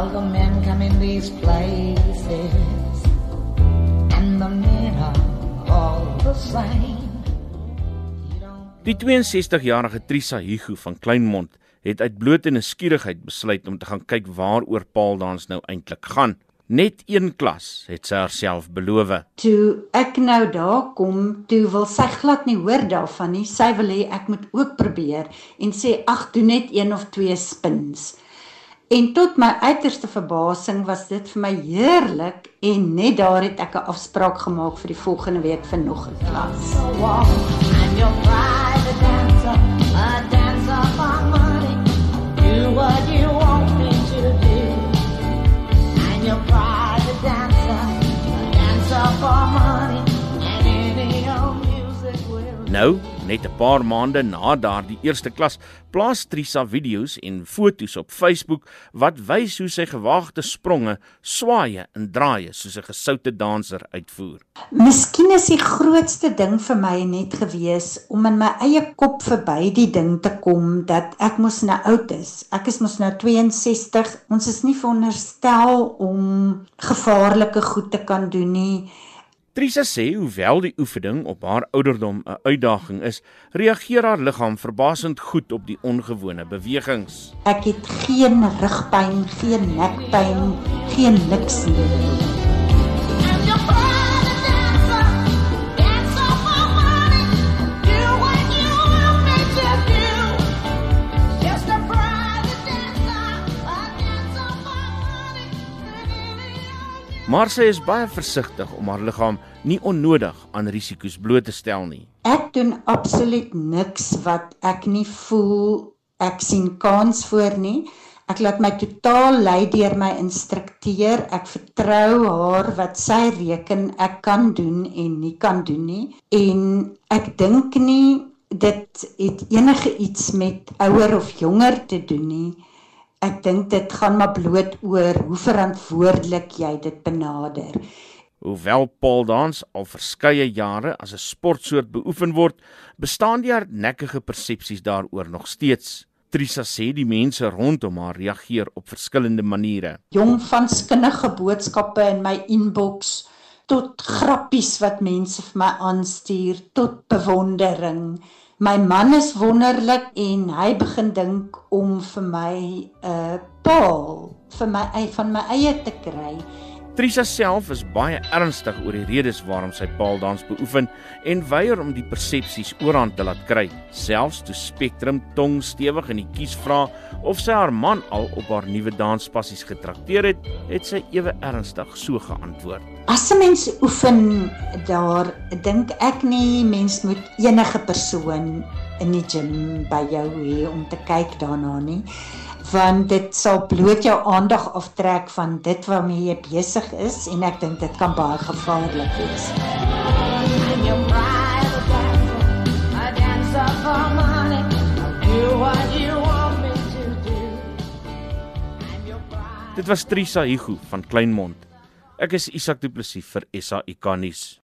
All the men come in these places, and the men are all the same. Die 62-jarige Trisa Hugo van Kleinmond het uit blote nuuskierigheid besluit om te gaan kyk waaroor paaldans nou eintlik gaan. Net een klas het sy haarself beloof. Toe ek nou daar kom, toe wil sy glad nie hoor daarvan nie. Sy wil hê ek moet ook probeer en sê ag, doen net een of twee spins. En tot my uiterste verbasing was dit vir my heerlik en net daar het ek 'n afspraak gemaak vir die volgende week vir nog 'n klas. Do what you want me to do. I'm your Nou, net 'n paar maande na daardie eerste klas, plaas Trisa video's en foto's op Facebook wat wys hoe sy gewaagde spronge, swaaye en draaie soos 'n gesoute danser uitvoer. Miskien is die grootste ding vir my net gewees om in my eie kop verby die ding te kom dat ek mos nou oud is. Ek is mos nou 62. Ons is nie veronderstel om gevaarlike goed te kan doen nie. Trisa sê hoewel die oefening op haar ouderdom 'n uitdaging is, reageer haar liggaam verbasend goed op die ongewone bewegings. Ek het geen rugpyn, geen nekpyn, geen niks nie. Maar sy is baie versigtig om haar liggaam nie onnodig aan risiko's bloot te stel nie. Ek doen absoluut niks wat ek nie voel ek sien kans voor nie. Ek laat my totaal lei deur my instrukteur. Ek vertrou haar wat sy reken ek kan doen en nie kan doen nie. En ek dink nie dit het enige iets met ouer of jonger te doen nie. Ek dink dit gaan maar bloot oor hoe verantwoordelik jy dit benader. Hoewel pooldans al verskeie jare as 'n sportsoort beoefen word, bestaan die hardnekkige persepsies daaroor nog steeds. Trisa sê die mense rondom haar reageer op verskillende maniere. jong van skinnige boodskappe in my inbox tot grappies wat mense vir my aanstuur tot bewondering. My man is wonderlik en hy begin dink om vir my 'n uh, paal vir my eie van my eie te kry. Trisa self is baie ernstig oor die redes waarom sy paaldans beoefen en weier om die persepsies oorhand te laat kry. Selfs toe Spectrum tong stewig in die kies vra of sy haar man al op haar nuwe danspassies getrakteer het, het sy ewe ernstig so geantwoord. As 'n mens oefen daar, dink ek nie mens moet enige persoon in die gim by jou hê om te kyk daarna nie want dit sal bloot jou aandag aftrek van dit waarmee jy besig is en ek dink dit kan baie gevaarlik wees. Dit was Trisa Hugo van Kleinmond. Ek is Isak Du Plessis vir SAK nuus.